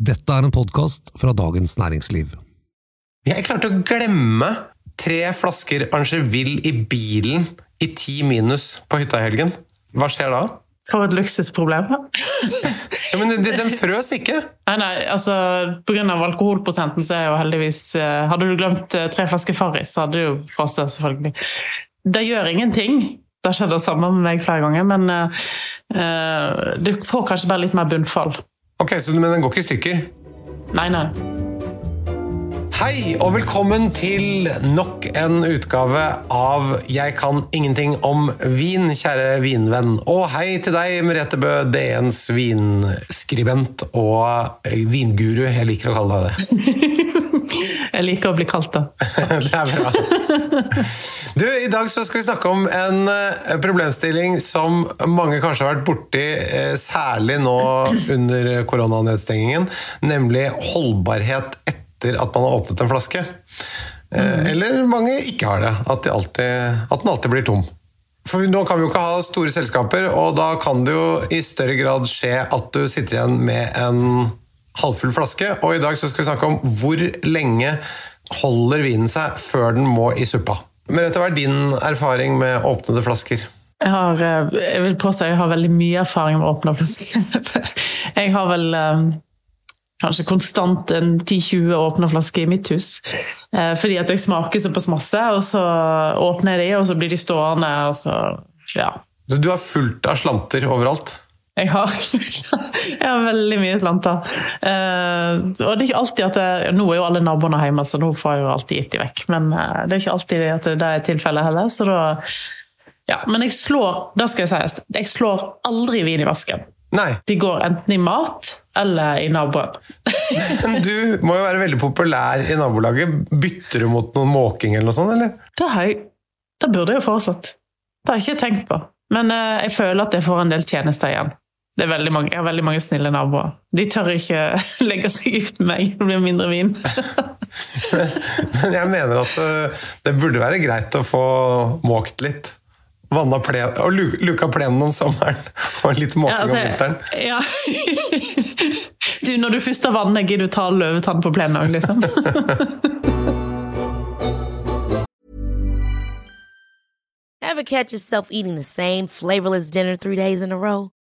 Dette er en podkast fra Dagens Næringsliv. Jeg klarte å glemme tre flasker Angeville i bilen i ti minus på hytta i helgen. Hva skjer da? For et luksusproblem. Ja, men den, den frøs ikke! Nei, nei, altså Pga. alkoholprosenten så er jo heldigvis eh, Hadde du glemt eh, tre flasker Farris, så hadde du jo frosset, selvfølgelig. Det gjør ingenting. Det har skjedd det samme med meg flere ganger, men uh, uh, du får kanskje bare litt mer bunnfall. Ok, så, Men den går ikke i stykker? Nei, nei. Hei og velkommen til nok en utgave av Jeg kan ingenting om vin, kjære vinvenn. Og hei til deg, Merete Bø, DNs vinskribent og vinguru. Jeg liker å kalle deg det. Jeg liker å bli kalt det. det er bra. I dag så skal vi snakke om en eh, problemstilling som mange kanskje har vært borti, eh, særlig nå under koronanedstengingen, nemlig holdbarhet etter at man har åpnet en flaske. Mm. Eller mange ikke har det. At, de alltid, at den alltid blir tom. For nå kan vi jo ikke ha store selskaper, og da kan det jo i større grad skje at du sitter igjen med en halvfull flaske. Og i dag så skal vi snakke om hvor lenge holder vinen seg før den må i suppa. Merete, hva er din erfaring med åpnede flasker? Jeg, har, eh, jeg vil påstå jeg har veldig mye erfaring med åpna flasker. Jeg har vel um, kanskje konstant en 10-20 åpne flasker i mitt hus. Eh, fordi at jeg smaker såpass masse, og så åpner jeg de, og så blir de stående, og så ja. Du har fullt av slanter overalt? Jeg har, jeg har veldig mye slanter. Uh, og det er ikke alltid at jeg, Nå er jo alle naboene hjemme, så nå får jeg jo alltid gitt de vekk. Men uh, det er ikke alltid at det er tilfellet heller. Så da Ja. Men jeg slår, det skal jeg sies, jeg slår aldri vin i vasken. Nei. De går enten i mat eller i naboen. Men du må jo være veldig populær i nabolaget. Bytter du mot noen måking eller noe sånt, eller? Det, har jeg, det burde jeg jo foreslått. Det har jeg ikke tenkt på. Men uh, jeg føler at jeg får en del tjenester igjen. Det er veldig mange, jeg har veldig mange snille naboer. De tør ikke legge seg ut med meg. Det blir mindre vin. Men jeg mener at uh, det burde være greit å få måkt litt. Vanna plen, og luka plenen om sommeren, og litt måking ja, altså, om vinteren. Ja. Du, når du først har vannet, gidder du ta løvetann på plenen òg, liksom? Ever catch yourself eating the same flavorless dinner three days in a row?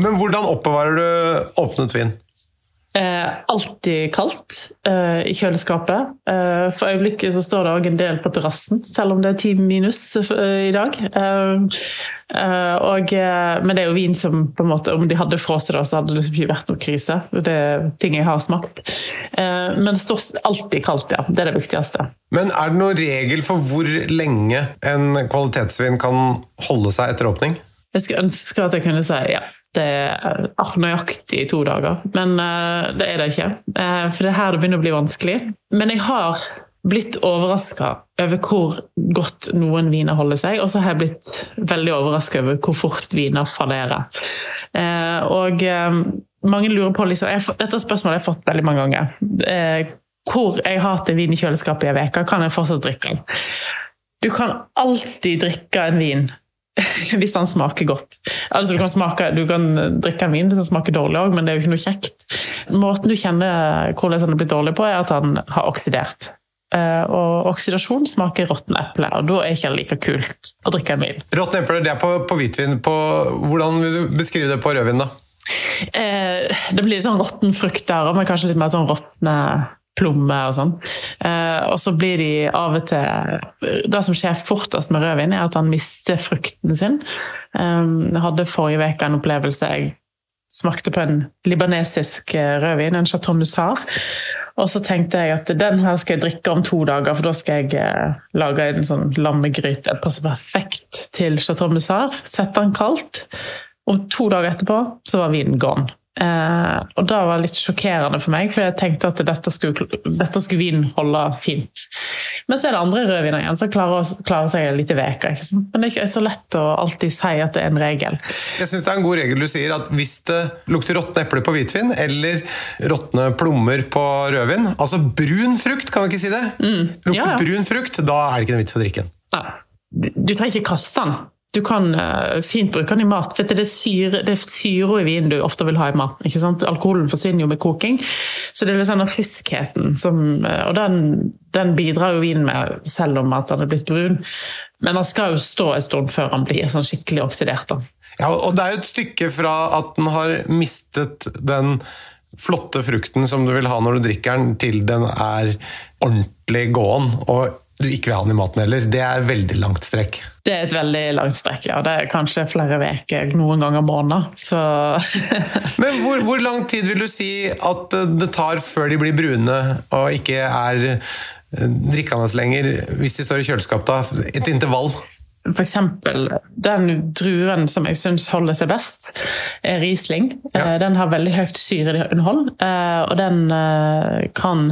Men hvordan oppbevarer du åpnet vin? Eh, alltid kaldt eh, i kjøleskapet. Eh, for øyeblikket så står det òg en del på terrassen, selv om det er ti minus eh, i dag. Eh, eh, og, men det er jo vin som på en måte, om de hadde frosset det, så hadde det liksom ikke vært noe krise. Det er ting jeg har smakt. men det står alltid kaldt, ja. Det er det viktigste. Men er det noen regel for hvor lenge en kvalitetsvin kan holde seg etter åpning? Jeg skulle ønske at jeg kunne si ja det er nøyaktig to dager. Men uh, det er det ikke. Uh, for det er her det begynner å bli vanskelig. Men jeg har blitt overraska over hvor godt noen viner holder seg, og så har jeg blitt veldig overraska over hvor fort viner fallerer. Uh, og mange lurer på liksom, jeg, Dette spørsmålet har jeg fått veldig mange ganger. hvor jeg har hatt en vin i kjøleskapet i en uke, kan jeg fortsatt drikke den? Du kan alltid drikke en vin hvis den smaker godt. Altså, du, kan smake, du kan drikke en vin hvis den smaker dårlig òg, men det er jo ikke noe kjekt. Måten du kjenner hvordan den er blitt dårlig på, er at den har oksidert. Uh, og oksidasjon smaker råtne epler, og da er det ikke like kult å drikke en vin. Råtne epler det er på, på hvitvin. På, hvordan vil du beskrive det på rødvin, da? Eh, det blir litt sånn råtten frukt der, men kanskje litt mer sånn råtne plomme og sånn. Eh, og så blir de av og til Det som skjer fortest med rødvin, er at han mister frukten sin. Eh, jeg hadde forrige uke en opplevelse jeg smakte på en libanesisk eh, rødvin, en Chateau Musar. Og så tenkte jeg at den her skal jeg drikke om to dager, for da skal jeg eh, lage en sånn lammegryte. Det passer perfekt til Chateau Musar. Sette den kaldt. Og to dager etterpå så var vinen gone. Eh, og det var litt sjokkerende for meg, for jeg tenkte at dette skulle, dette skulle vin holde fint. Men så er det andre rødviner igjen som klarer, klarer seg veka. Ikke sant? Men det er ikke så lett å alltid si at det er en regel. Jeg syns det er en god regel du sier at hvis det lukter råtne epler på hvitvin, eller råtne plommer på rødvin, altså brun frukt, kan vi ikke si det? Lukter Ja, ja. brun frukt, da er det ikke noen vits å drikke den. Nei, Du, du trenger ikke kaste den. Du kan eh, fint bruke den i mat, for det er syre, i vinen du ofte vil ha i maten. ikke sant? Alkoholen forsvinner jo med koking, så det er liksom den friskheten som eh, Og den, den bidrar jo vinen med, selv om at den er blitt brun. Men den skal jo stå en stund før den blir sånn skikkelig oksidert. da. Ja, og det er jo et stykke fra at den har mistet den flotte frukten som du vil ha når du drikker den, til den er ordentlig gåen, og du ikke vil ha den i maten heller. Det er veldig langt strekk. Det er et veldig langt strekk, ja. Det er kanskje flere uker, noen ganger måneder. Så Men hvor, hvor lang tid vil du si at eh, det tar før de blir brune og ikke er eh, drikkende lenger, hvis de står i kjøleskap da? Et intervall? For eksempel, den druen som jeg syns holder seg best, er Riesling. Ja. Eh, Den har veldig høyt syreinnhold, og den kan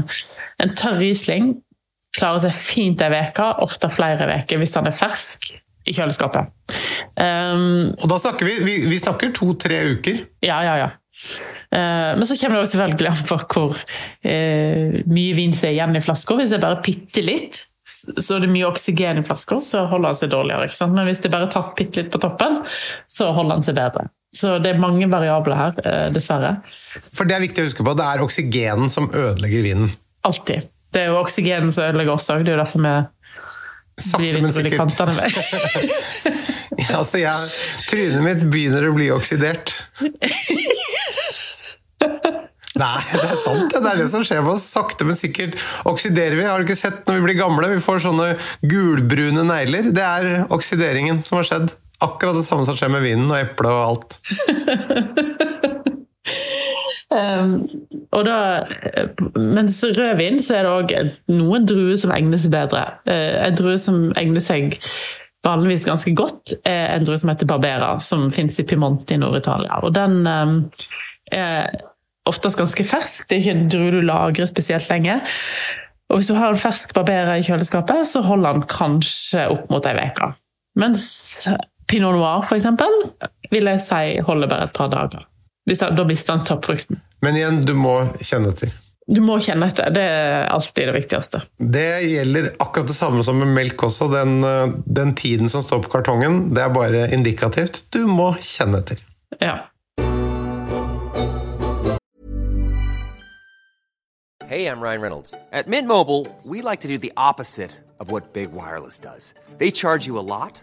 En tørr Riesling klarer seg fint ei uke, ofte flere uker, hvis han er fersk i kjøleskapet. Um, Og da snakker vi, vi, vi snakker to-tre uker. ja, ja, ja. Uh, Men så kommer det også selvfølgelig an på hvor uh, mye vin som er igjen i flaska. Hvis det er bare bitte litt, så er det mye oksygen i flaska, så holder han seg dårligere. Ikke sant? Men hvis det er bare tatt bitte litt på toppen, så holder han seg bedre. Så det er mange variabler her, uh, dessverre. For det er viktig å huske på, det er oksygenen som ødelegger vinen. Alltid. Det er jo oksygenen som ødelegger oss òg. Det er jo derfor vi Sakte, blir litt brune i kantene. med. Altså, jeg, trynet mitt begynner å bli oksidert. Nei, det er sant. Det Det er det som skjer med oss. Sakte, men sikkert oksiderer vi. Har du ikke sett når vi blir gamle? Vi får sånne gulbrune negler. Det er oksideringen som har skjedd. Akkurat det samme som skjer med vinen og eplet og alt. Um, og da, eh, mens rødvin, så er det òg noen druer som egner seg bedre. Eh, En drue som egner seg vanligvis ganske godt, er en drue som heter Barbera, som fins i Piemonte i Nord-Italia. Og den um, er oftest ganske fersk. Det er ikke en drue du lagrer spesielt lenge. Og hvis du har en fersk Barbera i kjøleskapet, så holder den kanskje opp mot ei uke. Mens Pinot Noir, eksempel, vil jeg si holder bare et par dager. Hvis da, da mister han toppfrukten. Men igjen, du må kjenne etter. Du må kjenne etter. Det er alltid det viktigste. Det gjelder akkurat det samme som med melk også. Den, eh, den tiden som står på kartongen, det er bare indikativt. Du må kjenne etter. Ja. Hey, I'm Ryan Reynolds. At Mint Mobile, we like to do the opposite of what Big Wireless does. They charge you a lot,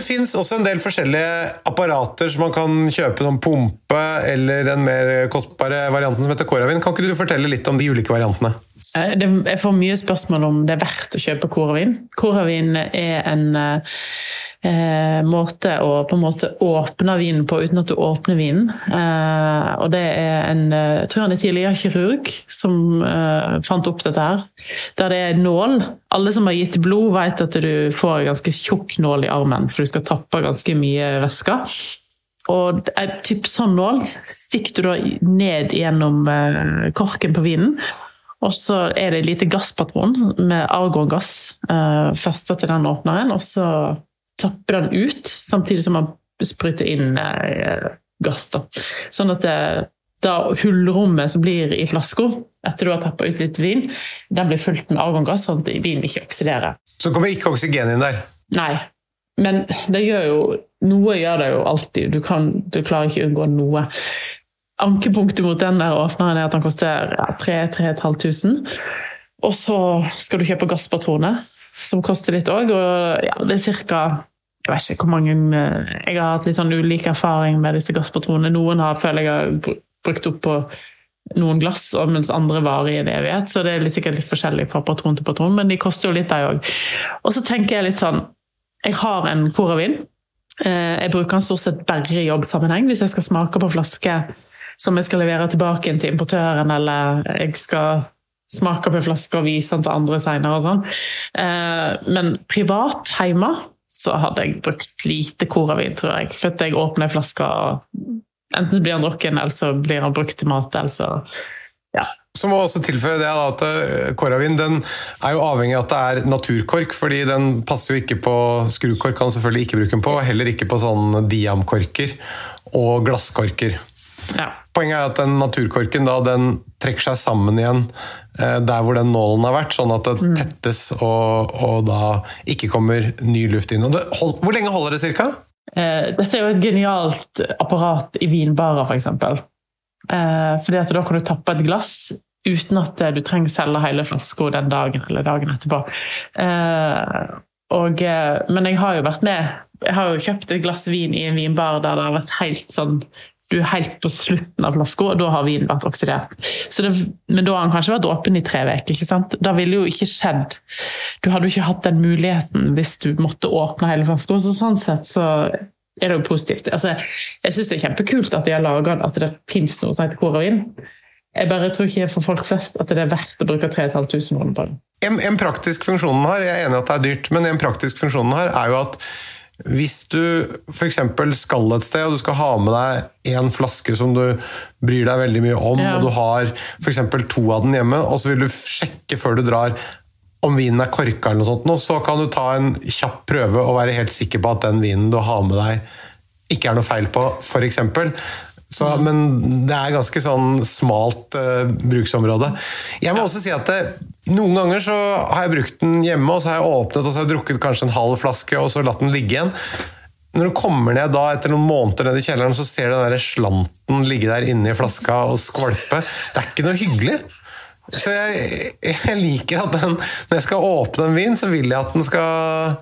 Det fins også en del forskjellige apparater som man kan kjøpe, som pumpe eller den mer kostbare varianten som heter Coravin. Kan ikke du fortelle litt om de ulike variantene? Eh, Jeg får mye spørsmål om det er verdt å kjøpe Coravin. Coravin er en, eh, eh, måte å på en måte åpne vinen på uten at du åpner vinen. Eh, og det er en eh, jeg tror han er tidligere kirurg som eh, fant opp dette her. Der det er nål. Alle som har gitt blod, vet at du får en ganske tjukk nål i armen, for du skal tappe ganske mye væske. Og en type sånn nål stikker du da ned gjennom eh, korken på vinen. Og så er det en lite gasspatron med argongass eh, festa til den åpneren. Og så tapper den ut, samtidig som man spruter inn eh, gass. Da. Sånn at det, da hullrommet som blir i flaska etter du har tappa ut litt vin, den blir fulgt med argongass, sånn at vinen ikke oksiderer. Så kommer ikke oksygen inn der. Nei, men det gjør jo Noe gjør det jo alltid. Du, kan, du klarer ikke å unngå noe. Ankepunktet mot den der åpneren er at den koster ja, 3500. Og så skal du kjøpe gasspatroner, som koster litt òg. Og ja, det er ca. Jeg vet ikke hvor mange eh, Jeg har hatt litt sånn ulik erfaring med disse gasspatronene. Noen har, føler jeg har brukt opp på noen glass, mens andre varer i en evighet. Så det er litt, sikkert litt forskjellig fra patron til patron, men de koster jo litt, de òg. Og så tenker jeg litt sånn Jeg har en Coravin. Eh, Jeg bruker den stort sett bare i jobbsammenheng. Hvis jeg skal smake på flaske som jeg skal levere tilbake til importøren, eller jeg skal smake på flaske og vise den til andre senere og sånn. Eh, Men privat hjemme så hadde jeg brukt lite koravin, tror jeg. For jeg åpner flaska, og enten blir han drukken, eller så blir han brukt til mat, eller så ja. Så må også tilføye det at eh, Koravin den er jo avhengig av at det er naturkork, fordi den passer jo ikke på skrukork, kan selvfølgelig ikke bruke den på, heller ikke på sånn diamkorker og glasskorker. Ja. Poenget er at den naturkorken da, den trekker seg sammen igjen eh, der hvor den nålen har vært, sånn at det tettes og, og da ikke kommer ny luft inn. Og det, hold, hvor lenge holder det cirka? Eh, Dette er jo et genialt apparat i vinbarer, f.eks. Eh, fordi at da kan du tappe et glass uten at du trenger selge hele flaska den dagen eller dagen etterpå. Eh, og, eh, men jeg har jo vært med Jeg har jo kjøpt et glass vin i en vinbar der det har vært helt sånn du er helt på slutten av flaska, og da har vinen vært oksidert. Det, men da har den kanskje vært åpen i tre uker. ikke sant? Da ville jo ikke skjedd Du hadde jo ikke hatt den muligheten hvis du måtte åpne hele flaska. Så sånn sett så er det jo positivt. Altså, jeg syns det er kjempekult at de har laga at det fins noe som heter koravin. Jeg bare tror ikke for folk flest at det er verdt å bruke 3500 kroner på den. En, en praktisk funksjon den har, jeg er enig at det er dyrt, men en praktisk funksjon den har er jo at hvis du f.eks. skal et sted og du skal ha med deg en flaske som du bryr deg veldig mye om, Ja. og du har f.eks. to av den hjemme, og så vil du sjekke før du drar om vinen er korka, eller noe sånt, så kan du ta en kjapp prøve og være helt sikker på at den vinen du har med deg, ikke er noe feil på, f.eks. Så, men det er ganske sånn smalt uh, bruksområde. Jeg må også si at det, noen ganger så har jeg brukt den hjemme, og så har jeg åpnet og så har jeg drukket kanskje en halv flaske, og så latt den ligge igjen. Når du kommer ned da etter noen måneder ned i kjelleren, så ser du den der slanten ligge der inne i flaska og skvalpe. Det er ikke noe hyggelig. Så jeg, jeg liker at den, når jeg skal åpne en vin, så vil jeg at den skal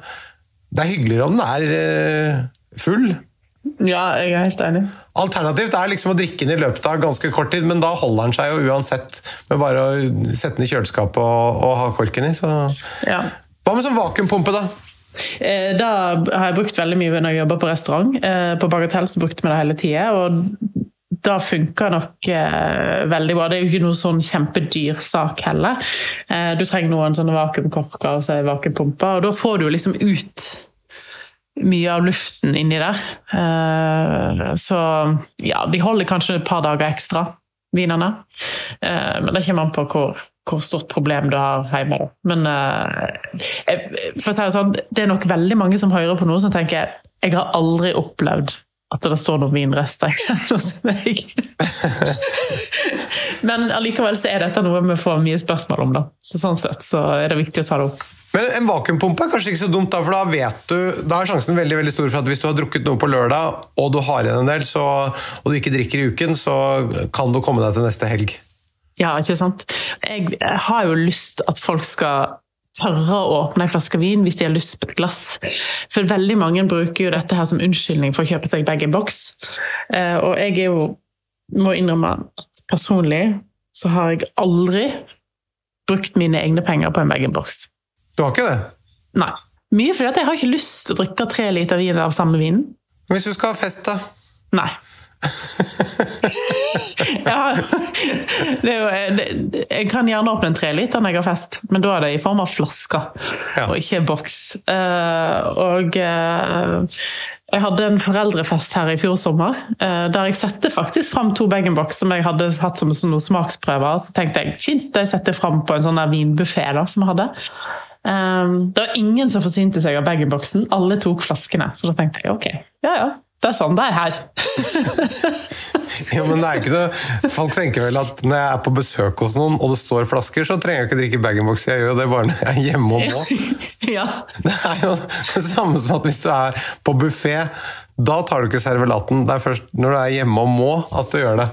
Det er hyggeligere om den er eh, full. Ja, jeg er helt enig. Alternativt er liksom å drikke den i løpet av ganske kort tid, men da holder den seg jo uansett med bare å sette den i kjøleskapet og, og ha korken i. Så. Ja. Hva med sånn vakuumpumpe, da? Eh, Da har jeg brukt veldig mye når jeg jobber på restaurant. Eh, På Bagatell så brukte vi det hele tida, og da funker nok eh, veldig bra. Det er jo ikke noe sånn kjempedyr sak heller. Eh, Du trenger noen sånne vakuumkorker og så er vakuumpumper, og da får du liksom ut mye av luften inni der. Eh, Så ja, de holder kanskje et par dager ekstra, vinene. Eh, Men det kommer an på hvor, hvor stort problem du har hjemme. Men eh, for å si det sånn, det er nok veldig mange som hører på noe som tenker jeg har aldri opplevd at det står noen vinrester igjen hos meg. Men allikevel så er dette noe vi får mye spørsmål om. da. Så sånn sett så er det viktig å ta det opp. Men en vakuumpumpe er kanskje ikke så dumt, da, for da vet du Da er sjansen veldig veldig stor for at hvis du har drukket noe på lørdag, og du har igjen en del, så, og du ikke drikker i uken, så kan du komme deg til neste helg. Ja, ikke sant? Jeg har jo lyst at folk skal tørre å åpne en flaske vin hvis de har lyst på et glass. For veldig mange bruker jo dette her som unnskyldning for å kjøpe seg bag-in-box. Eh, Og jeg er jo, må innrømme at personlig så har jeg aldri brukt mine egne penger på en bag-in-box. Du har ikke det? Nei. Mye fordi at jeg har ikke lyst til å drikke tre liter vin av samme vinen. Hvis du skal ha fest, da? Nei. ja, jo, det, jeg kan gjerne åpne en treliter når jeg har fest, men da er det i form av flasker, Ja. og ikke boks. Eh, og eh, jeg hadde en foreldrefest her i fjor sommer, eh, der jeg satte faktisk fram to bag-in-box som jeg hadde hatt som noen smaksprøver. Så tenkte jeg fint, jeg setter fram på en sånn vinbuffé som jeg hadde. Eh, det var ingen som forsynte seg av bag-in-boxen, alle tok flaskene. Så da tenkte jeg ok, ja ja, det er sånn det er her. Jo, men det er ikke noe Folk tenker vel at når jeg er på besøk hos noen, og det står flasker, så trenger jeg ikke drikke bag-in-box. Jeg gjør det bare når jeg er hjemme og må. ja. Det er jo det samme som at hvis du er på buffé, da tar du ikke servelaten. Det er først når du er hjemme og må at du gjør det.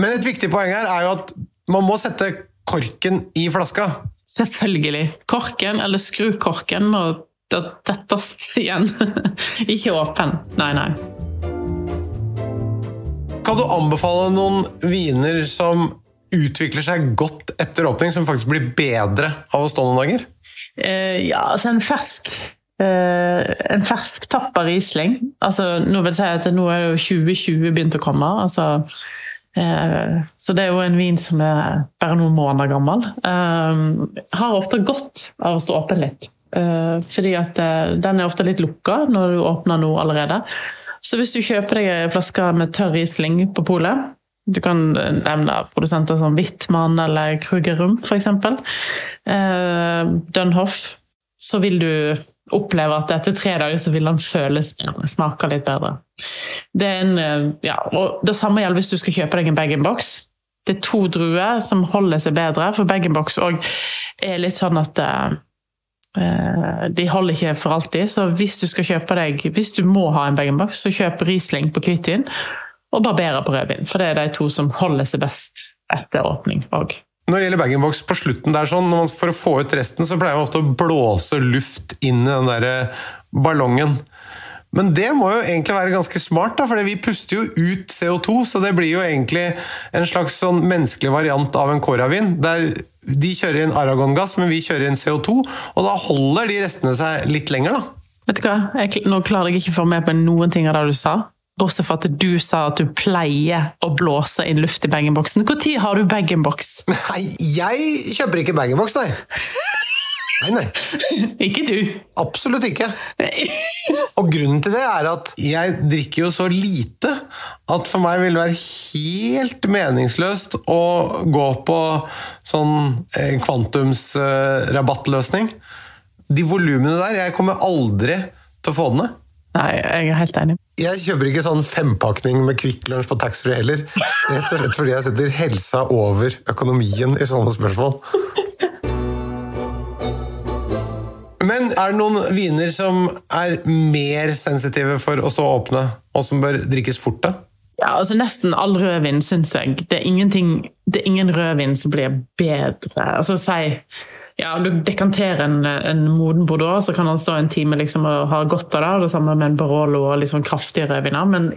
Men et viktig poeng her er jo at man må sette korken i flaska. Selvfølgelig. Korken, eller skru korken, og det igjen. Ikke åpen. Nei, nei. Kan du anbefale noen viner som utvikler seg godt etter åpning, som faktisk blir bedre av å stå noen dager? Eh, ja, altså en fersk eh, En fersk tappa Riesling. Altså, nå vil jeg si at nå er det jo 2020 begynt å komme. Altså, eh, så det er jo en vin som er bare noen måneder gammel. Eh, har ofte godt av å stå åpen litt. Eh, fordi at eh, den er ofte litt lukka når du åpner nå allerede. Så hvis du kjøper deg en flaske med tørr Riesling på polet Du kan nevne produsenter som Wittmann eller Krugerum, f.eks. Eh, Dunhoff. Så vil du oppleve at etter tre dager så vil den føles bedre, smake litt bedre. Det, en, eh, ja, det samme gjelder hvis du skal kjøpe deg en bag-in-box. Det er to druer som holder seg bedre, for bag-in-box er litt sånn at eh, Eh, De holder ikke for alltid, så hvis du skal kjøpe deg Hvis du må ha en bag-in-box, så kjøp Riesling på hvitvin og Barbera på rødvin. For det er de to som holder seg best etter åpning òg. Når det gjelder bag-in-box på slutten der sånn, For å få ut resten, så pleier man ofte å blåse luft inn i den der eh, ballongen. Men det må jo egentlig være ganske smart, da, for vi puster jo ut CO2, så det blir jo egentlig en slags sånn menneskelig variant av en Coravin. Der de kjører inn aragongass, men vi kjører inn CO2, og da holder de restene seg litt lenger, da. Vet du hva? Jeg, nå klarer jeg ikke å få med på noen ting av det du sa. Bortsett fra at du sa at du pleier å blåse inn luft i bag-in-boksen. Når har du bag-in-boks? Nei, jeg kjøper ikke bag-in-boks, nei. Nei, nei. Ikke du. Absolutt ikke. Og grunnen til det er at jeg drikker jo så lite at for meg vil det være helt meningsløst å gå på sånn eh, kvantumsrabattløsning. De volumene der, jeg kommer aldri til å få det ned. Nei, jeg er helt enig. Jeg kjøper ikke sånn fempakning med Kvikk Lunsj på taxfree heller. Rett og slett fordi jeg setter helsa over økonomien i sånne spørsmål. Men er det noen viner som er mer sensitive for å stå åpne, og som bør drikkes fort? da? Ja, altså Nesten all rødvin, syns jeg. Det er, det er ingen rødvin som blir bedre. Altså, si ja, Du dekanterer en, en moden bordeaux, så kan han stå en time liksom, og ha godt av det. Det samme med en Barolo og sånn kraftige rødviner. Men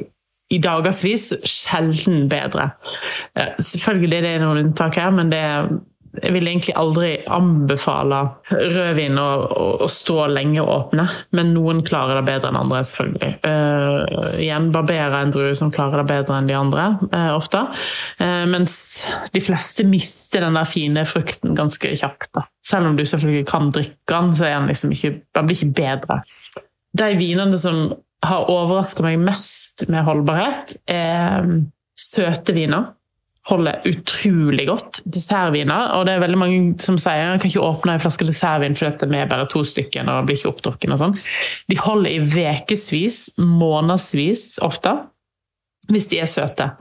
i dagevis sjelden bedre. Eh, Selvfølgelig er det noen unntak her, men det er jeg vil egentlig aldri anbefale rødvin å, å, å stå lenge åpne, men noen klarer det bedre enn andre, selvfølgelig. Uh, igjen barberer en drue som klarer det bedre enn de andre, uh, ofte. Uh, mens de fleste mister den der fine frukten ganske kjapt. Da. Selv om du selvfølgelig kan drikke den, så er den liksom ikke, den blir ikke bedre. De vinene som har overraska meg mest med holdbarhet, er søte viner holder utrolig godt. Dessertviner. Og det er veldig mange som sier at kan ikke åpne en flaske dessertvin for dette med bare to stykker. og blir ikke oppdrukken og sånn. De holder i ukevis, månedsvis ofte, hvis de er søte.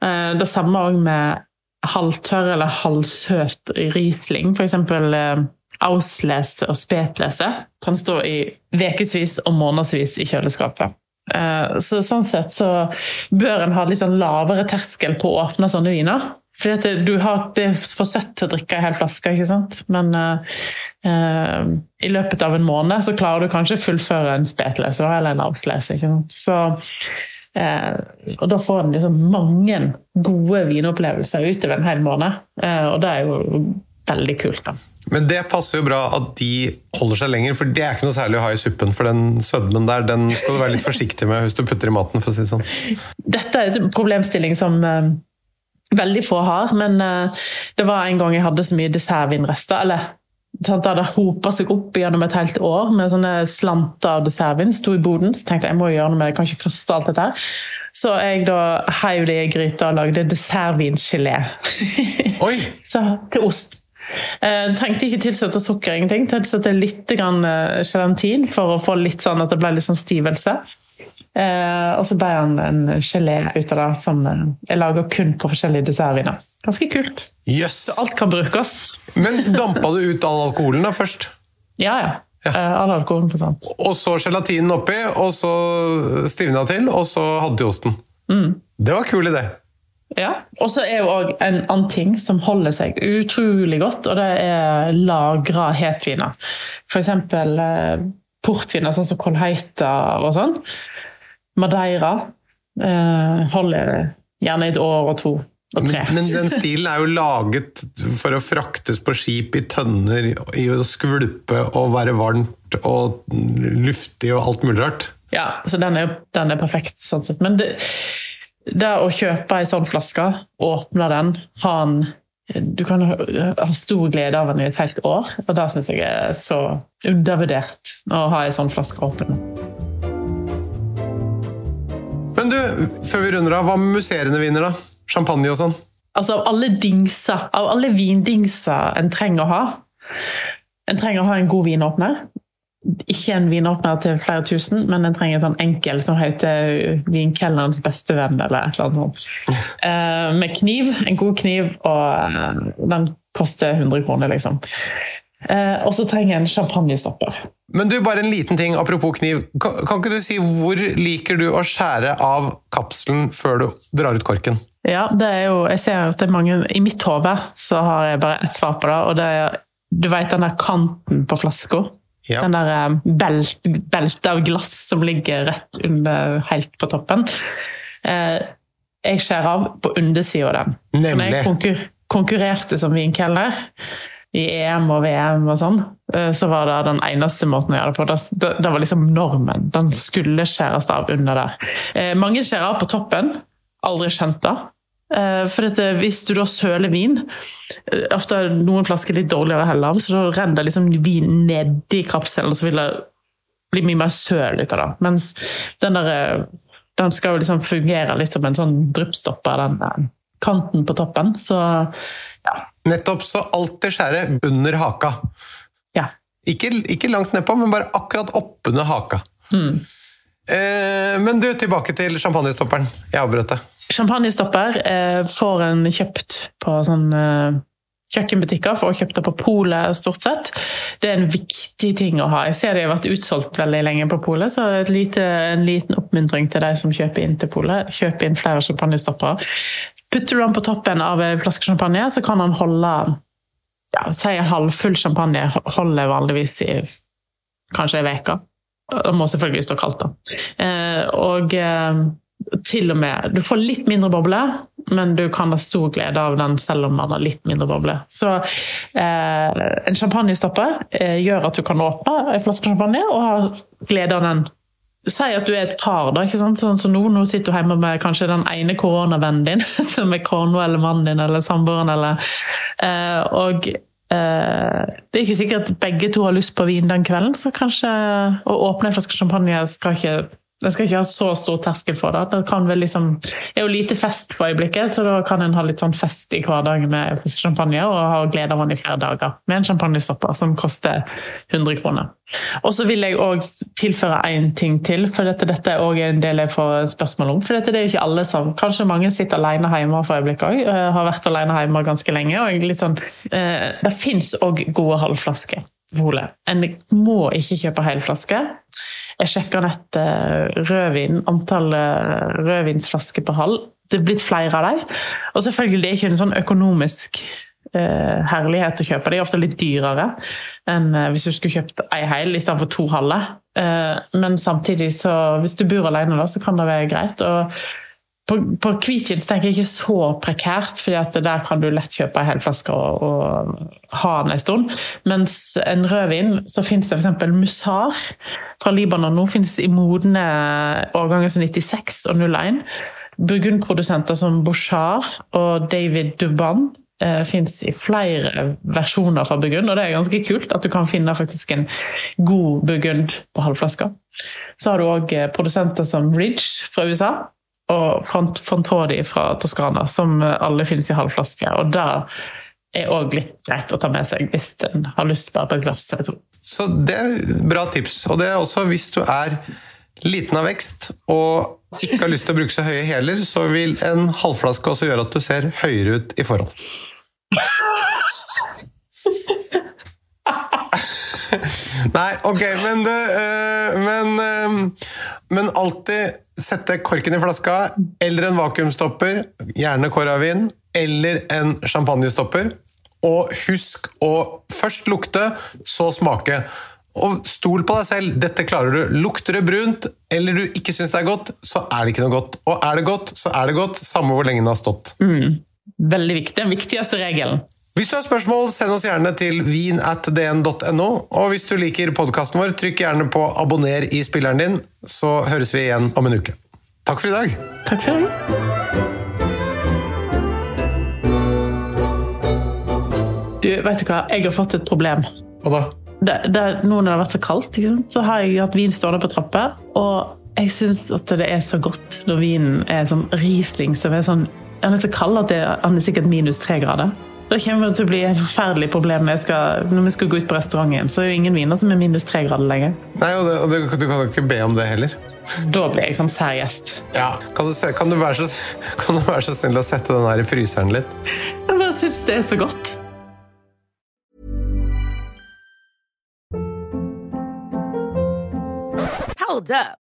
Det samme òg med halvtørr eller halvsøt Riesling. For eksempel Auslese og Spetlese kan stå i ukevis og månedsvis i kjøleskapet. Så sånn sett så bør en ha litt sånn lavere terskel på å åpne sånne viner. Fordi at du har, Det er for søtt til å drikke en hel flaske, ikke sant? men uh, uh, i løpet av en måned så klarer du kanskje fullføre en spetleser eller en avslese. ikke sant? Så, uh, og da får en liksom mange gode vinopplevelser utover en hel måned, og det er jo veldig kult. da. Men det passer jo bra at de holder seg lenger, for det er ikke noe særlig å ha i suppen. For den sødmen der, den skal du være litt forsiktig med hvis du putter i maten, for å si det sånn. Dette er en problemstilling som uh, veldig få har, men uh, det var en gang jeg hadde så mye dessertvinrester, eller sant, det hadde hopa seg opp gjennom et helt år med sånne slanter av dessertvin. Sto i boden, så tenkte jeg jeg må gjøre noe med det, kan ikke kaste alt dette her. Så jeg da heiv det i gryta og lagde dessertvingelé. Så, til ost. Eh, trengte ikke tilsette sukker, ingenting. Tilsatte litt grann, eh, gelatin for å få litt sånn at det ble litt sånn stivelse. Eh, og så ble han en gelé ut av det som eh, jeg lager kun på forskjellige dessertviner. Ganske kult. Yes. Så alt kan brukes. Men dampa du ut all alkoholen da først? Ja, ja. ja. all alkoholen forsvant. Og så gelatinen oppi, og så stivna til, og så hadde til osten. Det var kul idé. Ja. Og så er jo òg en annen ting som holder seg utrolig godt, og det er lagra hetviner. Eksempel eh, portviner sånn som Colheita og sånn. Madeira eh, holder gjerne et år og to og tre. Men, men den stilen er jo laget for å fraktes på skip i tønner, i å skvulpe og være varmt og luftig og alt mulig rart. Ja, så den er, den er perfekt sånn sett. Men det, det å kjøpe ei sånn flaske, åpne den, ha den Du kan ha stor glede av den i et helt år, og det syns jeg er så undervurdert å ha ei sånn flaske åpen. Men du, før vi runder av, hva med musserende viner, da? Champagne og sånn? Altså av alle dingser, av alle vindingser en trenger å ha En trenger å ha en god vinåpner. Ikke en vinåpner til flere tusen, men en trenger en sånn enkel som heter vinkelnerens beste venn, eller et eller annet sånt. Eh, med kniv, en god kniv, og eh, den koster 100 kroner, liksom. Eh, og så trenger jeg en champagnestopper. Men du, bare en liten ting apropos kniv. Kan, kan ikke du si hvor liker du å skjære av kapselen før du drar ut korken? Ja, det er jo, jeg ser at det er mange I mitt hode så har jeg bare ett svar på det, og det er Du vet den der kanten på flaska? Ja. Den der eh, belt, beltet av glass som ligger rett under, helt på toppen. Eh, jeg skjærer av på undersida av den. Når jeg konkur konkurrerte som vinkelner i EM og VM og sånn, eh, så var det den eneste måten å gjøre det på. Det, det, det var liksom normen. Den skulle skjæres av under der. Eh, mange skjærer av på toppen. Aldri skjønt det. Eh, For dette, hvis du da søler vin eh, Ofte er noen flasker litt dårligere å helle av, så da renner det liksom vin nedi kapselen, og så vil det bli mye mer søl ut av det. Mens den der eh, den skal jo liksom fungere litt som en sånn dryppstopper, den eh, kanten på toppen. Så ja. Nettopp, så alltid skjære under haka. ja. Ikke, ikke langt nedpå, men bare akkurat oppunder haka. Eh, men du, tilbake til champagnestopperen. Jeg avbrøt det. Champagnestopper eh, får en kjøpt på sånn eh, kjøkkenbutikker, får kjøpt det på polet stort sett. Det er en viktig ting å ha. Jeg ser det har vært utsolgt veldig lenge på polet, så et lite, en liten oppmuntring til de som kjøper inn til polet. Kjøp inn flere champagnestoppere. Putter du den på toppen av en flaske champagne, så kan den holde ja, si halvfull champagne holder vanligvis i kanskje ei uke. Det må selvfølgelig stå kaldt, da. Eh, og eh, til og med Du får litt mindre boble, men du kan ha stor glede av den selv om man har litt mindre boble. Så eh, en champagnestappe eh, gjør at du kan åpne en flaske champagne og ha glede av den. Si at du er et par, da, ikke sant? sånn som nå. Nå sitter du hjemme med kanskje den ene koronavennen din, som er kona eller mannen din eller samboeren, eller eh, Og eh, det er ikke sikkert at begge to har lyst på vin den kvelden, så kanskje å åpne en flaske champagne skal ikke den skal ikke ha så stor terskel for det. Det liksom, er jo lite fest for øyeblikket, så da kan en ha litt sånn fest i hverdagen med en champagne og ha glede av den i flere dager med en champagnestopper som koster 100 kroner. Og så vil jeg òg tilføre én ting til, for dette, dette er òg en del jeg får spørsmål om. For dette det er jo ikke alle som Kanskje mange sitter alene hjemme for øyeblikket òg. Har vært alene hjemme ganske lenge. og sånn, eh, Det fins òg gode halvflasker. En må ikke kjøpe hel flaske. Jeg sjekker nett eh, rødvin, antall rødvinsflasker på halv. Det er blitt flere av dem. Og selvfølgelig, er ikke en sånn økonomisk eh, herlighet å kjøpe. De er ofte litt dyrere enn eh, hvis du skulle kjøpt ei hel istedenfor to halve. Eh, men samtidig, så hvis du bor alene, da, så kan det være greit. Og på, på hvitvin tenker jeg ikke så prekært, for der kan du lett kjøpe en hel flaske og, og ha den en stund. Mens en rødvin, så finnes det f.eks. Musar fra Libanon nå, finnes i modne årganger som 96 og 01. Burgundprodusenter som Bouchard og David Duban eh, fins i flere versjoner fra Burgund, og det er ganske kult at du kan finne faktisk en god Burgund på halvflaska. Så har du òg eh, produsenter som Ridge fra USA, og Fantodi fra Toskana, som alle finnes i halvflaske. Og det er òg litt greit å ta med seg hvis en har lyst bare på et glass eller to. Så det er bra tips. Og det er også hvis du er liten av vekst og ikke har lyst til å bruke så høye hæler, så vil en halvflaske også gjøre at du ser høyere ut i forhold. Nei, ok, men det uh, Men, uh, men alltid sette korken i flaska, eller en vakuumstopper, gjerne Coravin, eller en champagnestopper. Og husk å først lukte, så smake. Og stol på deg selv, dette klarer du. Lukter det brunt, eller du ikke syns det er godt, så er det ikke noe godt. Og er det godt, så er det godt, samme hvor lenge det har stått. Mm. Veldig viktig. Den viktigste regelen. Hvis du har spørsmål, send oss gjerne til vin.dn.no. Og hvis du liker podkasten vår, trykk gjerne på abonner i spilleren din, så høres vi igjen om en uke. Takk for i dag. Takk for i dag. Du, vet du hva? Jeg har fått et problem. Hva da? Det, det, nå når det har vært så kaldt, så har jeg hatt vin stående på trappa. Og jeg syns at det er så godt når vinen er sånn Riesling som er sånn Den er så kald at det er sikkert minus tre grader. Det kommer til å bli et forferdelig problem når, skal, når vi skal gå ut på restauranten. Så er det jo ingen viner som er minus tre grader lenger. Nei, og, det, og det, Du kan jo ikke be om det heller. Da blir jeg sånn særgjest. Ja. Kan du, kan, du så, kan du, være så, snill å sette den her i fryseren litt? Jeg bare syns det er så godt. Hold up.